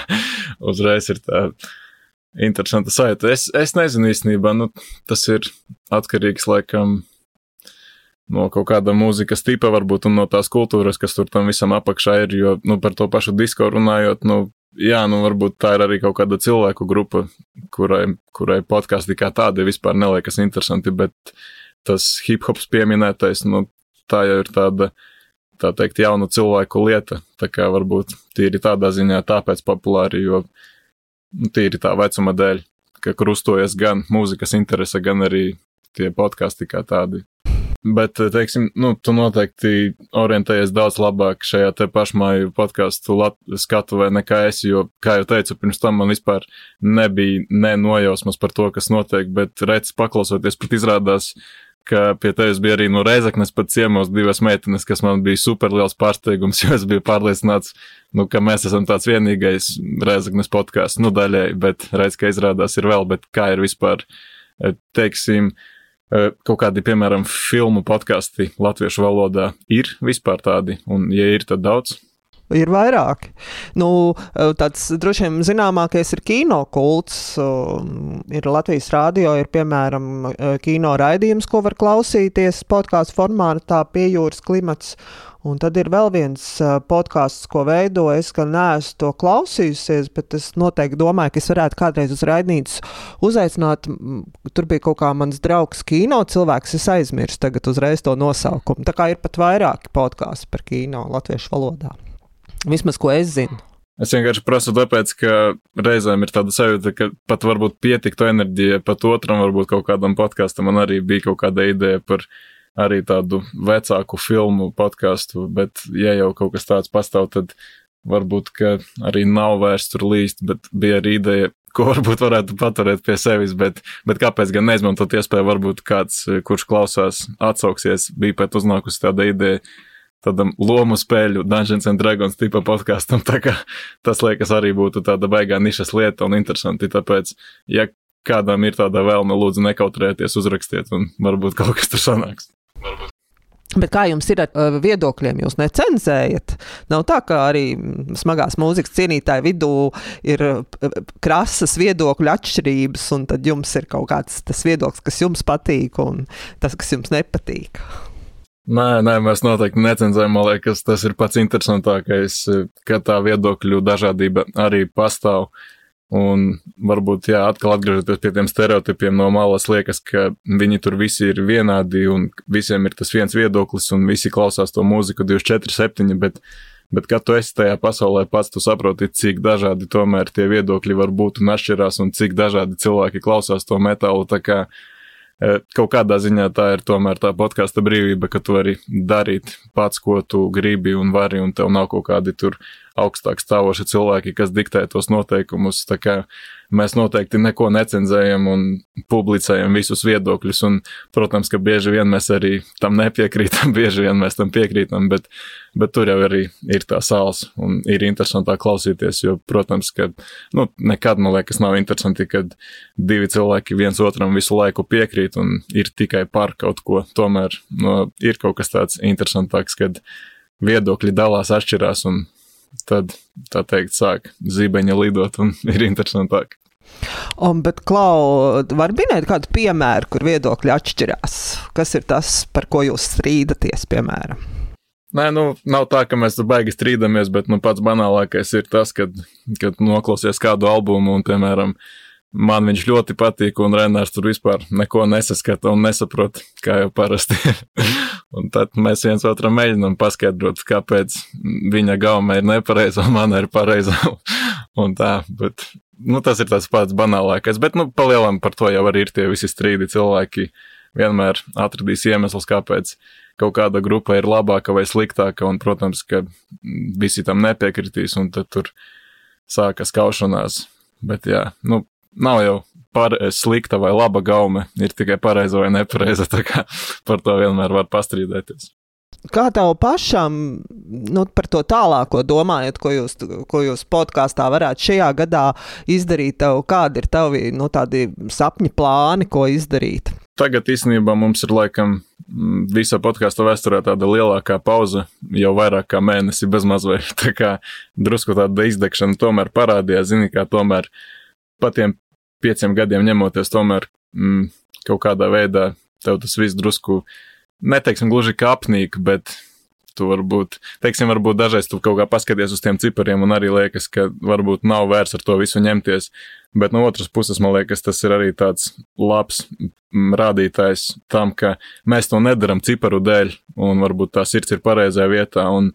uzreiz ir tā interesanta sajūta. Es, es nezinu īstenībā, nu, tas ir atkarīgs laikam no kaut kāda mūzikas tipa, varbūt, un no tās kultūras, kas tur tam visam apakšā ir. Jo, nu, par to pašu disko runājot, nu, jā, nu, varbūt tā ir arī kaut kāda cilvēku grupa, kurai, kurai podkāsti kā tādi vispār neliekas interesanti, bet tas hip hops pieminētais, nu, tā jau ir tāda, tā teikt, jaunu cilvēku lieta. Tā kā varbūt tīri tādā ziņā tāpēc populāri, jo nu, tīri tā vecuma dēļ, ka krustojas gan mūzikas interese, gan arī tie podkāsti kā tādi. Bet, teiksim, nu, tu noteikti orientējies daudz labāk šajā te pašmāju podkāstu skatuvē nekā es, jo, kā jau teicu, pirms tam man vispār nebija ne nojausmas par to, kas notiek, bet redz paklausoties, pat izrādās, uh, ka pie tevis bija arī no Reizeknas pat ciemos divas meitenes, kas man bija super liels pārsteigums, jo es biju pārliecināts, nu, ka mēs esam tāds vienīgais Reizeknas podkāsts, nu, daļai, bet reiz, ka izrādās ir vēl, bet kā ir vispār, e, teiksim, e, kaut kādi, piemēram, filmu podkāsti latviešu valodā ir vispār tādi, un ja ir, tad daudz ir vairāki. Nu, tāds droši vien zināmākais ir kino kults. Ir Latvijas rādio, ir piemēram kino raidījums, ko var klausīties podkāstu formātā, piejūras klimats. Un tad ir vēl viens podkāsts, ko veido. Es gan neesmu to klausījusies, bet es noteikti domāju, ka es varētu kādreiz uz raidījumu uzaicināt. Tur bija kaut kā mans draugs, kino cilvēks. Es aizmirsu tagad uzreiz to nosaukumu. Tā kā ir pat vairāki podkāsti par kino latviešu valodā. Vismaz, ko es zinu. Es vienkārši prasu, tāpēc, ka reizēm ir tāda sajūta, ka pat varbūt pietiktu enerģija pat otram, varbūt kaut kādam podkāstam. Man arī bija kaut kāda ideja par arī tādu vecāku filmu podkāstu, bet, ja jau kaut kas tāds pastāv, tad varbūt arī nav vērts tur līst, bet bija arī ideja, ko varbūt varētu paturēt pie sevis, bet, bet kāpēc gan neizmantot iespēju, varbūt kāds, kurš klausās, atsauksies, bija pat uznākusi tāda ideja tādam lomu spēļu Dungeons and Dragons tipa podkāstam. Tas liekas arī būtu tāda baigā nišas lieta un interesanti. Tāpēc, ja kādam ir tāda vēlme, lūdzu nekautrēties, uzrakstiet un varbūt kaut kas tur sanāks. Varbūt. Bet kā jums ir ar viedokļiem? Jūs necenzējat. Nav tā, ka arī smagās mūzikas cienītāju vidū ir krasas viedokļu atšķirības, un tad jums ir kaut kāds tas viedoklis, kas jums patīk, un tas, kas jums nepatīk. Nē, nē, mēs noteikti necenzējam. Man liekas, tas ir pats interesantākais, ka tā viedokļu dažādība arī pastāv. Un varbūt, jā, atkal atgriežoties pie tiem stereotipiem no malas, liekas, ka viņi tur visi ir vienādi un visiem ir tas viens viedoklis un visi klausās to mūziku 24-7, bet, bet kad tu esi tajā pasaulē pats, tu saproti, cik dažādi tomēr tie viedokļi var būt un atšķirās un cik dažādi cilvēki klausās to metālu. Tā kā kaut kādā ziņā tā ir tomēr tā podkāstu brīvība, ka tu vari darīt pats, ko tu gribi un vari, un tev nav kaut kādi tur augstāk stāvoši cilvēki, kas diktē tos noteikumus. Tā kā mēs noteikti neko necenzējam un publicējam visus viedokļus. Un, protams, ka bieži vien mēs arī tam nepiekrītam, bieži vien mēs tam piekrītam, bet, bet tur jau arī ir tā sāls un ir interesantāk klausīties. Jo, protams, ka nu, nekad man liekas, nav interesanti, kad divi cilvēki viens otram visu laiku piekrīt un ir tikai par kaut ko. Tomēr nu, ir kaut kas tāds interesantāks, kad viedokļi dalās, atšķirās un tad, tā teikt, sāk zibeņa lidot un ir interesantāk. Un, bet, Klau, var minēt kādu piemēru, kur viedokļi atšķirās? Kas ir tas, par ko jūs strīdaties, piemēram? Nē, nu, nav tā, ka mēs baigi strīdamies, bet nu, pats banālākais ir tas, kad, kad noklausies kādu albumu un, piemēram, man viņš ļoti patīk, un Renārs tur vispār neko nesaskata un nesaprot, kā jau parasti ir. Un tad mēs viens otram mēģinām paskaidrot, kāpēc viņa gauma ir nepareiza un mana ir pareiza. un tā, bet nu, tas ir tas pats banālākais, bet, nu, palielam par to jau arī ir tie visi strīdi cilvēki. Vienmēr atradīs iemeslus, kāpēc kaut kāda grupa ir labāka vai sliktāka, un, protams, ka visi tam nepiekritīs, un tad tur sākas kaušanās. Bet, jā, nu, nav jau par slikta vai laba gaume, ir tikai pareiza vai nepareiza, tā kā par to vienmēr var pastrīdēties. Kā tev pašam, nu, par to tālāko domājot, ko jūs, ko jūs podkāstā varētu šajā gadā izdarīt, tev, kādi ir tavi nu, sapņi, plāni, ko izdarīt? Tagad īstenībā mums ir laikam visa podkāstu vēsturē tāda lielākā pauze, jau vairāk kā mēnesi bezmaz vai tā kā drusku tāda izdegšana tomēr parādījās, zini, kā tomēr patiem pieciem gadiem ņemoties, tomēr mm, kaut kādā veidā tev tas viss drusku neteiksim gluži kā apnīk, bet tu varbūt, teiksim, varbūt dažreiz tu kaut kā paskaties uz tiem cipariem un arī liekas, ka varbūt nav vērts ar to visu ņemties. Bet no otras puses, man liekas, tas ir arī tāds labs rādītājs tam, ka mēs to nedaram ciparu dēļ, un varbūt tā sirds ir pareizajā vietā. Un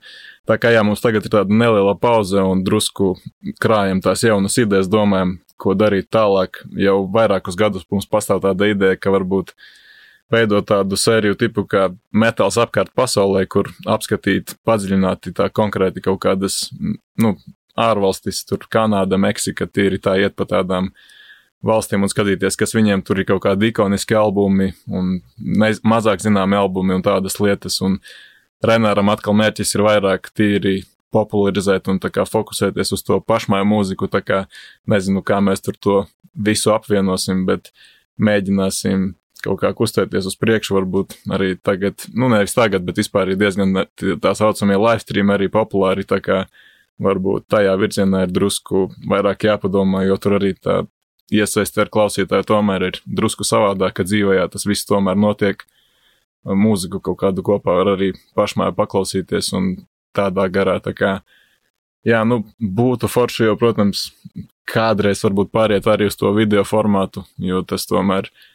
tā kā jā, mums tagad ir tāda neliela pauze un drusku krājam tās jaunas idejas, domājam, ko darīt tālāk. Jau vairākus gadus mums pastāv tāda ideja, ka varbūt veidot tādu sēriju tipu kā metāls apkārt pasaulē, kur apskatīt padziļināti tā konkrēti kaut kādas, nu, ārvalstis, tur Kanāda, Meksika, tīri tā iet pa tādām valstīm un skatīties, kas viņiem tur ir kaut kādi ikoniski albumi un nez, mazāk zināmi albumi un tādas lietas. Un Renāram atkal mērķis ir vairāk tīri popularizēt un tā kā fokusēties uz to pašmāju mūziku, tā kā nezinu, kā mēs tur to visu apvienosim, bet mēģināsim kaut kā kustēties uz priekšu, varbūt arī tagad, nu nevis tagad, bet vispār ir diezgan tā saucamie live stream arī populāri, tā kā varbūt tajā virzienā ir drusku vairāk jāpadomā, jo tur arī tā iesaiste ar klausītāju tomēr ir drusku savādāk, ka dzīvojā tas viss tomēr notiek. Mūziku kaut kādu kopā var arī pašmāju paklausīties un tādā garā, tā kā, jā, nu, būtu forši jau, protams, kādreiz varbūt pāriet arī uz to video formātu, jo tas tomēr ir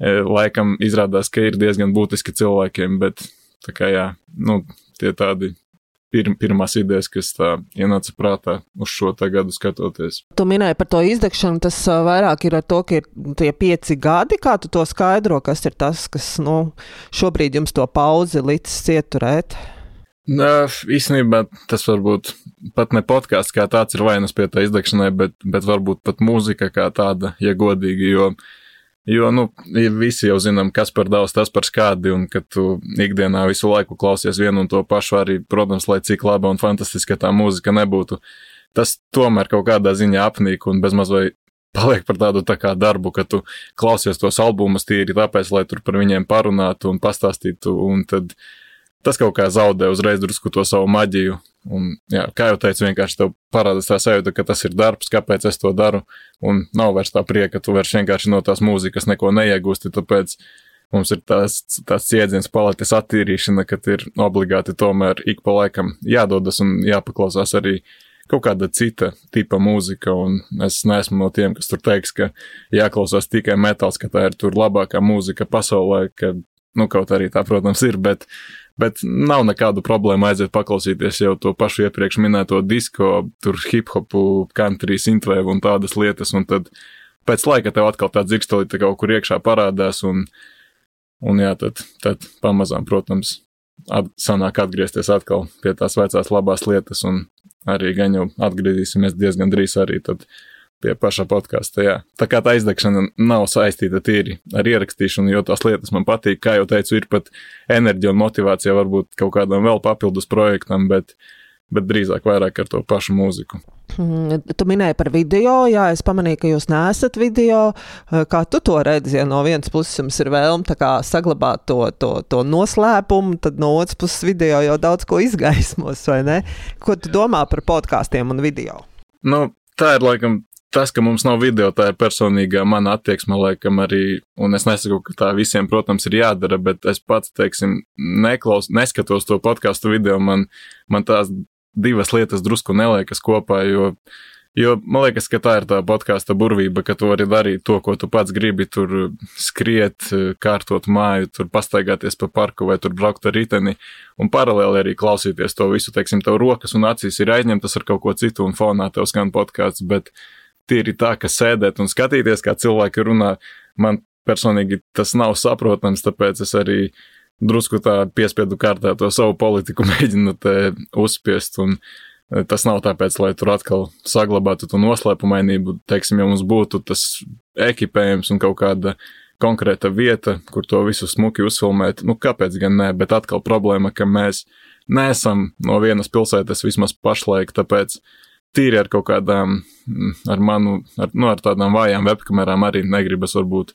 laikam izrādās, ka ir diezgan būtiski cilvēkiem, bet tā kā jā, nu, tie tādi pir, pirmās idejas, kas tā ienāca prātā uz šo gadu skatoties. Tu minēji par to izdegšanu, tas vairāk ir ar to, ka ir tie pieci gadi, kā tu to skaidro, kas ir tas, kas nu, šobrīd jums to pauzi licis ieturēt. Nā, īstenībā tas varbūt pat ne podkāsts kā tāds ir vainas pie tā izdegšanai, bet, bet varbūt pat mūzika kā tāda, ja godīgi, jo uh, Jo, nu, visi jau zinām, kas par daudz, tas par skādi, un ka tu ikdienā visu laiku klausies vienu un to pašu, arī, protams, lai cik laba un fantastiska tā mūzika nebūtu, tas tomēr kaut kādā ziņā apnīk un bezmaz vai paliek par tādu tā kā darbu, ka tu klausies tos albumus tīri tāpēc, lai tur par viņiem parunātu un pastāstītu, un tad tas kaut kā zaudē uzreiz drusku to savu maģiju, Un, jā, kā jau teicu, vienkārši tev parādās tā sajūta, ka tas ir darbs, kāpēc es to daru. Un nav vairs tā prieka, tu vairs vienkārši no tās mūzikas neko neiegūsti. Tāpēc mums ir tās, tās ciedziens paletes attīrīšana, kad ir obligāti tomēr ik pa laikam jādodas un jāpaklausās arī kaut kāda cita tipa mūzika. Un es neesmu no tiem, kas tur teiks, ka jāklausās tikai metāls, ka tā ir tur labākā mūzika pasaulē, ka, nu, kaut arī tā, protams, ir, bet Bet nav nekādu problēmu aiziet paklausīties jau to pašu iepriekš minēto disko, tur hip hopu, country, synthwave un tādas lietas, un tad pēc laika tev atkal tā dzirkstelīte kaut kur iekšā parādās, un, un jā, tad, tad pamazām, protams, at, sanāk atgriezties atkal pie tās vecās labās lietas, un arī gan jau atgriezīsimies diezgan drīz arī tad pie paša podkāsta. Jā. Tā kā tā izdegšana nav saistīta tīri ar ierakstīšanu, jo tās lietas man patīk. Kā jau teicu, ir pat enerģija un motivācija varbūt kaut kādam vēl papildus projektam, bet, bet drīzāk vairāk ar to pašu mūziku. Mm, tu minēji par video, jā, es pamanīju, ka jūs neesat video. Kā tu to redzi? Ja no vienas puses jums ir vēlme saglabāt to, to, to noslēpumu, tad no otras puses video jau daudz ko izgaismos, vai ne? Ko tu domā par podkāstiem un video? Nu, tā ir laikam tas, ka mums nav video, tā ir personīgā mana attieksme, laikam arī, un es nesaku, ka tā visiem, protams, ir jādara, bet es pats, teiksim, neklaus, neskatos to podkāstu video, man, man tās divas lietas drusku neliekas kopā, jo, jo man liekas, ka tā ir tā podkāsta burvība, ka tu vari darīt to, ko tu pats gribi, tur skriet, kārtot māju, tur pastaigāties pa parku vai tur braukt ar riteni, un paralēli arī klausīties to visu, teiksim, tev rokas un acīs ir aizņemtas ar kaut ko citu, un fonā tev skan podkāsts, tīri tā, ka sēdēt un skatīties, kā cilvēki runā, man personīgi tas nav saprotams, tāpēc es arī drusku tā piespiedu kārtā to savu politiku mēģinu te uzspiest. Un e, tas nav tāpēc, lai tur atkal saglabātu to noslēpumainību. Teiksim, ja mums būtu tas ekipējums un kaut kāda konkrēta vieta, kur to visu smuki uzfilmēt, nu kāpēc gan nē, bet atkal problēma, ka mēs neesam no vienas pilsētas vismaz pašlaik, tāpēc tīri ar kaut kādām, mm, ar manu, ar, nu, ar tādām vājām webkamerām arī negribas varbūt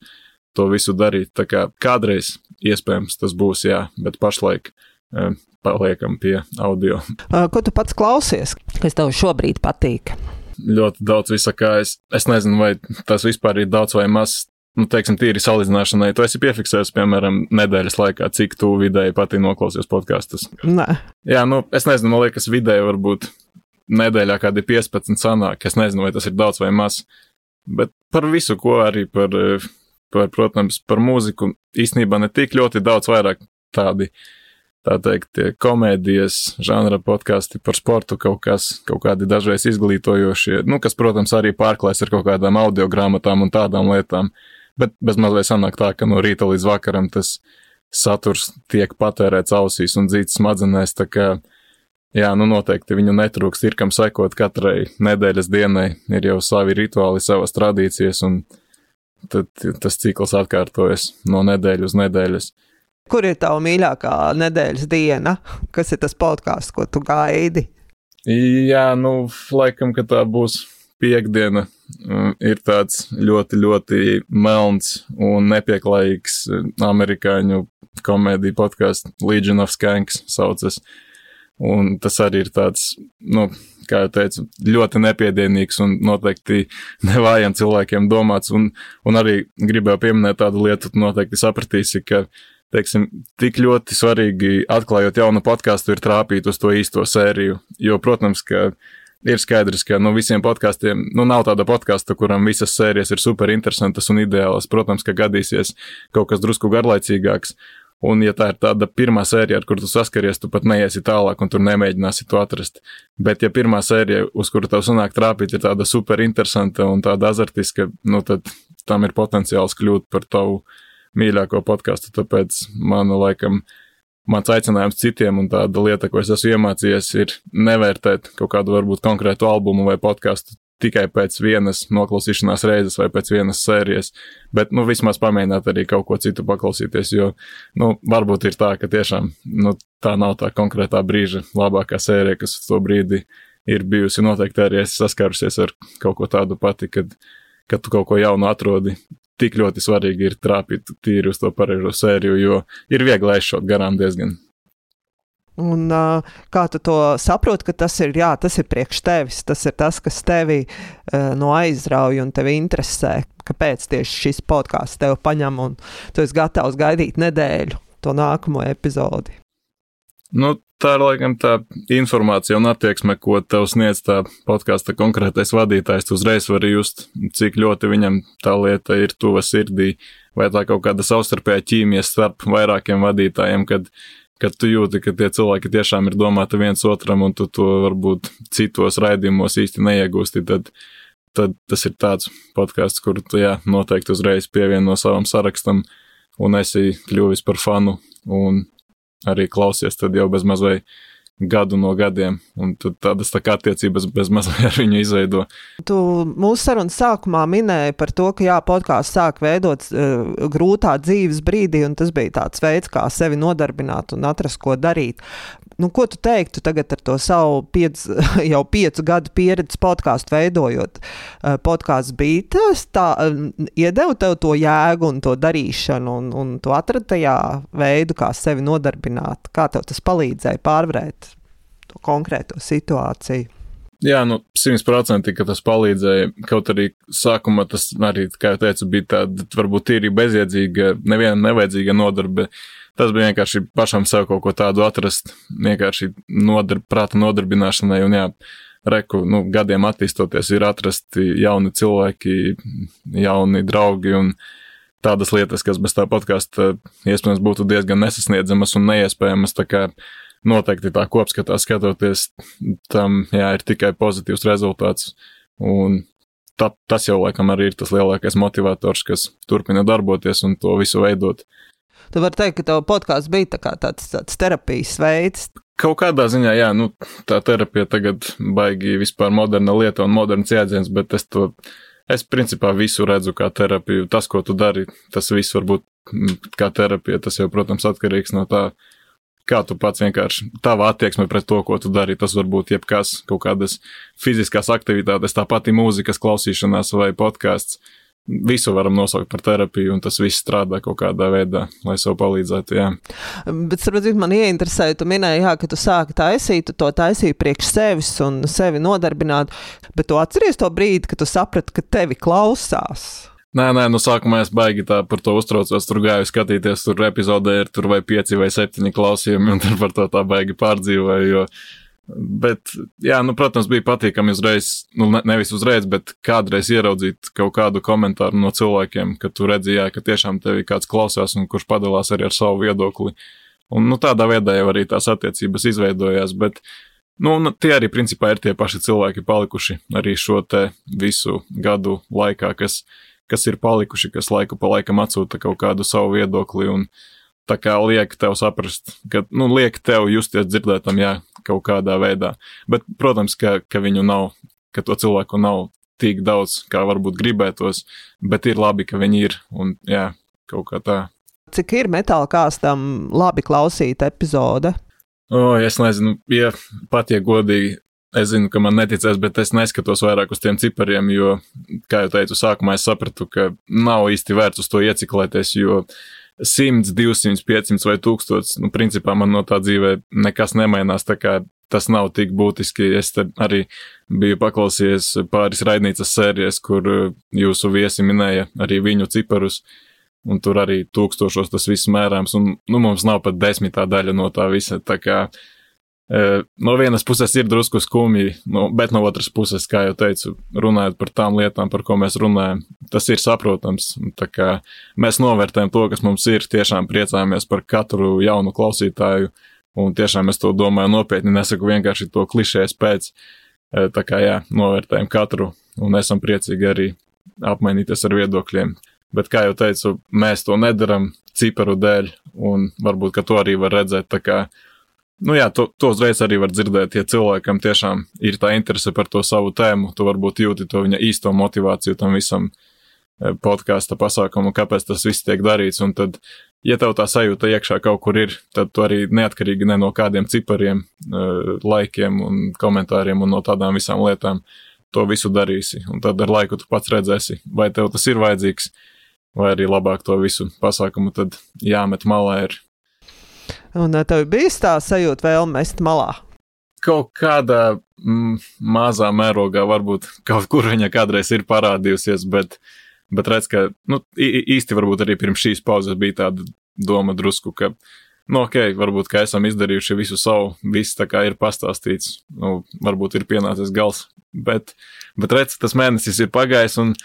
to visu darīt. Tā kā kādreiz iespējams tas būs, jā, bet pašlaik e, paliekam pie audio. Ko tu pats klausies, kas tev šobrīd patīk? Ļoti daudz visakā. Es, es nezinu, vai tas vispār ir daudz vai maz. Nu, teiksim, tīri salīdzināšanai, tu esi piefiksējis, piemēram, nedēļas laikā, cik tu vidēji pati noklausies podkāstus. Nē. Jā, nu, es nezinu, man liekas, vidēji varbūt nedēļā kādi 15 sanāk. Es nezinu, vai tas ir daudz vai maz. Bet par visu, ko arī par par, protams, par mūziku īstenībā ne tik ļoti daudz vairāk tādi, tā teikt, komēdijas, žanra podkāsti par sportu, kaut kas, kaut kādi dažreiz izglītojošie, nu, kas, protams, arī pārklājas ar kaut kādām audio grāmatām un tādām lietām, bet bez mazliet sanāk tā, ka no rīta līdz vakaram tas saturs tiek patērēts ausīs un dzīts smadzenēs, tā kā, jā, nu noteikti viņu netrūkst, ir kam sekot katrai nedēļas dienai, ir jau savi rituāli, savas tradīcijas un, tad tas cikls atkārtojas no nedēļas uz nedēļas. Kur ir tava mīļākā nedēļas diena? Kas ir tas podkāsts, ko tu gaidi? Jā, nu, laikam, ka tā būs piekdiena. Mm, ir tāds ļoti, ļoti melns un nepieklājīgs amerikāņu komēdiju podkāsts Legion of Skanks saucas. Un tas arī ir tāds, nu, kā jau teicu, ļoti nepiedienīgs un noteikti nevājiem cilvēkiem domāts. Un, un arī gribēju pieminēt tādu lietu, tu noteikti sapratīsi, ka, teiksim, tik ļoti svarīgi atklājot jaunu podkāstu ir trāpīt uz to īsto sēriju. Jo, protams, ka ir skaidrs, ka no nu, visiem podkāstiem nu, nav tāda podkāsta, kuram visas sērijas ir super interesantas un ideālas. Protams, ka gadīsies kaut kas drusku garlaicīgāks. Un, ja tā ir tāda pirmā sērija, ar kuru tu saskaries, tu pat neiesi tālāk un tur nemēģināsi to atrast. Bet, ja pirmā sērija, uz kuru tev sanāk trāpīt, ir tāda super interesanta un tāda azartiska, nu tad tam ir potenciāls kļūt par tavu mīļāko podkāstu. Tāpēc man, laikam, mans aicinājums citiem un tāda lieta, ko es esmu iemācījies, ir nevērtēt kaut kādu varbūt konkrētu albumu vai podkāstu tikai pēc vienas noklausīšanās reizes vai pēc vienas sērijas, bet, nu, vismaz pamēģināt arī kaut ko citu paklausīties, jo, nu, varbūt ir tā, ka tiešām, nu, tā nav tā konkrētā brīža labākā sērija, kas to brīdi ir bijusi. Noteikti arī es saskārusies ar kaut ko tādu pati, kad, kad tu kaut ko jaunu atrodi. Tik ļoti svarīgi ir trāpīt tīri uz to pareizo sēriju, jo ir viegli aizšaut garām diezgan Un, uh, kā tu to saproti, ka tas ir, jā, tas ir priekš tevis, tas ir tas, kas tevi uh, no aizrauja un tevi interesē. Kāpēc tieši šis podkāsts tev paņem un tu esi gatavs gaidīt nedēļu to nākamo epizodi? Nu, tā ir laikam tā informācija un attieksme, ko tev sniedz tā podkāsta konkrētais vadītājs. Tu uzreiz vari just, cik ļoti viņam tā lieta ir tuva sirdī, vai tā kaut kāda savstarpējā ķīmija starp vairākiem vadītājiem, kad kad tu jūti, ka tie cilvēki tiešām ir domāti viens otram, un tu to varbūt citos raidījumos īsti neiegūsti, tad, tad tas ir tāds podkāsts, kur tu jā, noteikti uzreiz pievieno savam sarakstam, un esi kļuvis par fanu, un arī klausies tad jau bez mazliet gadu no gadiem, un tādas tā kā attiecības bez mazliet ar viņu izveido. Tu mūsu sarunas sākumā minēji par to, ka jā, podkāsts sāk veidot uh, grūtā dzīves brīdī, un tas bija tāds veids, kā sevi nodarbināt un atrast, ko darīt. Nu, ko tu teiktu tagad ar to savu piec, jau piecu gadu pieredzi podkāstu veidojot? Uh, podkāsts bija tas, tā uh, iedeva tev to jēgu un to darīšanu, un, un tu atradi tajā veidu, kā sevi nodarbināt. Kā tev tas palīdzēja pārvarēt to konkrēto situāciju. Jā, nu, simtprocentīgi, tas palīdzēja. Kaut arī sākumā tas arī, kā jau teicu, bija tāda varbūt tīri bezjēdzīga, nevienam nevajadzīga nodarbe. Tas bija vienkārši pašam sev kaut ko tādu atrast, vienkārši nodarb, prāta nodarbināšanai. Un jā, reku, nu, gadiem attīstoties, ir atrasti jauni cilvēki, jauni draugi un tādas lietas, kas bez tā podkāsta iespējams būtu diezgan nesasniedzamas un neiespējamas. Tā kā noteikti tā kopskatā skatoties, tam jā, ir tikai pozitīvs rezultāts. Un ta, tas jau laikam arī ir tas lielākais motivators, kas turpina darboties un to visu veidot. Tu vari teikt, ka tev podkāsts bija tā tāds, tāds terapijas veids. Kaut kādā ziņā, jā, nu, tā terapija tagad baigi vispār moderna lieta un moderns jēdziens, bet es to, es principā visu redzu kā terapiju. Tas, ko tu dari, tas viss var būt mm, kā terapija. Tas jau, protams, atkarīgs no tā, kā tu pats vienkārši tava attieksme pret to, ko tu dari. Tas var būt jebkas, kaut kādas fiziskās aktivitātes, tā pati mūzikas klausīšanās vai podkāsts visu varam nosaukt par terapiju, un tas viss strādā kaut kādā veidā, lai sev palīdzētu. Jā. Bet, saprāt, man ieinteresēja, tu minēji, jā, ka tu sāki taisīt, tu to taisīji priekš sevis un sevi nodarbināt, bet tu atceries to brīdi, kad tu saprati, ka tevi klausās. Nē, nē, nu, sākuma es baigi tā par to uztraucos. Tur gāju skatīties, tur epizodē ir tur vai pieci vai septiņi klausījumi, un tur par to tā baigi pārdzīvoju. Jo Bet, jā, nu, protams, bija patīkami uzreiz, nu, ne, nevis uzreiz, bet kādreiz ieraudzīt kaut kādu komentāru no cilvēkiem, ka tu redzēji, ka tiešām tevi kāds klausās un kurš padalās arī ar savu viedokli. Un, nu, tādā veidā jau arī tās attiecības izveidojās, bet, nu, tie arī principā ir tie paši cilvēki palikuši arī šo te visu gadu laikā, kas, kas ir palikuši, kas laiku pa laikam atsūta kaut kādu savu viedokli un, tā kā liek tev saprast, ka, nu, liek tev justies dzirdētam, jā, kaut kādā veidā. Bet, protams, ka, ka viņu nav, ka to cilvēku nav tik daudz, kā varbūt gribētos, bet ir labi, ka viņi ir, un jā, kaut kā tā. Cik ir metāla kāstam labi klausīt epizode? O, es nezinu, ja pat ja godīgi, es zinu, ka man neticēs, bet es neskatos vairāk uz tiem cipariem, jo, kā jau teicu, sākumā es sapratu, ka nav īsti vērts uz to ieciklēties, jo uh, 100, 200, 500 vai 1000. Nu, principā man no tā dzīvē nekas nemainās. Tas nav tik būtiski. Es arī biju paklausījies pāris raidnīcas sērijas, kur uh, jūsu viesi minēja arī viņu ciparus. Un tur arī tūkstošos tas viss mērāms, un nu, mums nav pat desmitā daļa no tā visa. Tā kā uh, No vienas puses ir drusku skumji, no, bet no otras puses, kā jau teicu, runājot par tām lietām, par ko mēs runājam, tas ir saprotams. Mēs novērtējam to, kas mums ir, tiešām priecājamies par katru jaunu klausītāju, un tiešām es to domāju nopietni, nesaku vienkārši to klišēs pēc. Tā kā jā, novērtējam katru, un esam priecīgi arī apmainīties ar viedokļiem. Bet, kā jau teicu, mēs to nedaram ciparu dēļ, un varbūt, to arī var redzēt. Tā kā Nu jā, to, to uzreiz arī var dzirdēt, ja cilvēkam tiešām ir tā interese par to savu tēmu, tu varbūt jūti to viņa īsto motivāciju tam visam e, podkāstu pasākumu, kāpēc tas viss tiek darīts. Un tad, ja tev tā sajūta iekšā kaut kur ir, tad tu arī neatkarīgi ne no kādiem cipariem, e, laikiem un komentāriem un no tādām visām lietām to visu darīsi. Un tad ar laiku tu pats redzēsi, vai tev tas ir vajadzīgs, vai arī labāk to visu pasākumu tad jāmet malā ir Un eh, tev bija tā sajūta vēlme mest malā? Kaut kādā mm, mazā mērogā, varbūt kaut kur viņa kādreiz ir parādījusies, bet, bet redz, ka nu, īsti varbūt arī pirms šīs pauzes bija tāda doma drusku, ka, nu, ok, varbūt, ka esam izdarījuši visu savu, viss tā kā ir pastāstīts, nu, varbūt ir pienācis gals, bet, bet redz, tas mēnesis ir pagājis un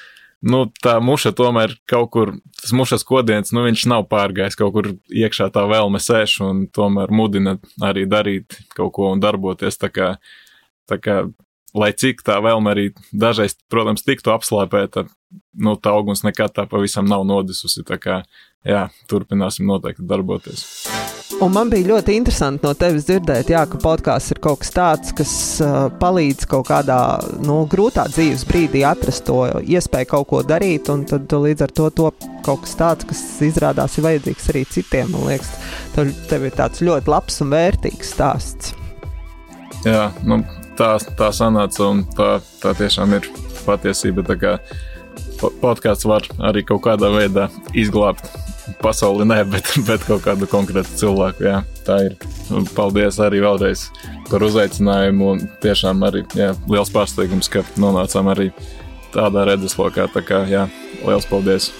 nu, tā muša tomēr kaut kur, tas mušas kodiens, nu, viņš nav pārgājis, kaut kur iekšā tā vēlme sēž un tomēr mudina arī darīt kaut ko un darboties. Tā kā, tā kā lai cik tā vēlme arī dažreiz, protams, tiktu apslāpēta, nu, tā augums nekad tā pavisam nav nodisusi. Tā kā, jā, turpināsim noteikti darboties. Un man bija ļoti interesanti no tevis dzirdēt, jā, ka podkāsts ir kaut kas tāds, kas uh, palīdz kaut kādā nu, grūtā dzīves brīdī atrast to iespēju kaut ko darīt, un tad līdz ar to top kaut kas tāds, kas izrādās ir vajadzīgs arī citiem. Man liekas, tev, ir tāds ļoti labs un vērtīgs stāsts. Jā, nu, tā, tā sanāca, un tā, tā tiešām ir patiesība. Podkāsts var arī kaut kādā veidā izglābt pasauli nē, bet, bet kaut kādu konkrētu cilvēku. Jā, tā ir. Un paldies arī vēlreiz par uzaicinājumu. Un tiešām arī jā, liels pārsteigums, ka nonācām arī tādā redzeslokā. Tā kā jā, liels paldies!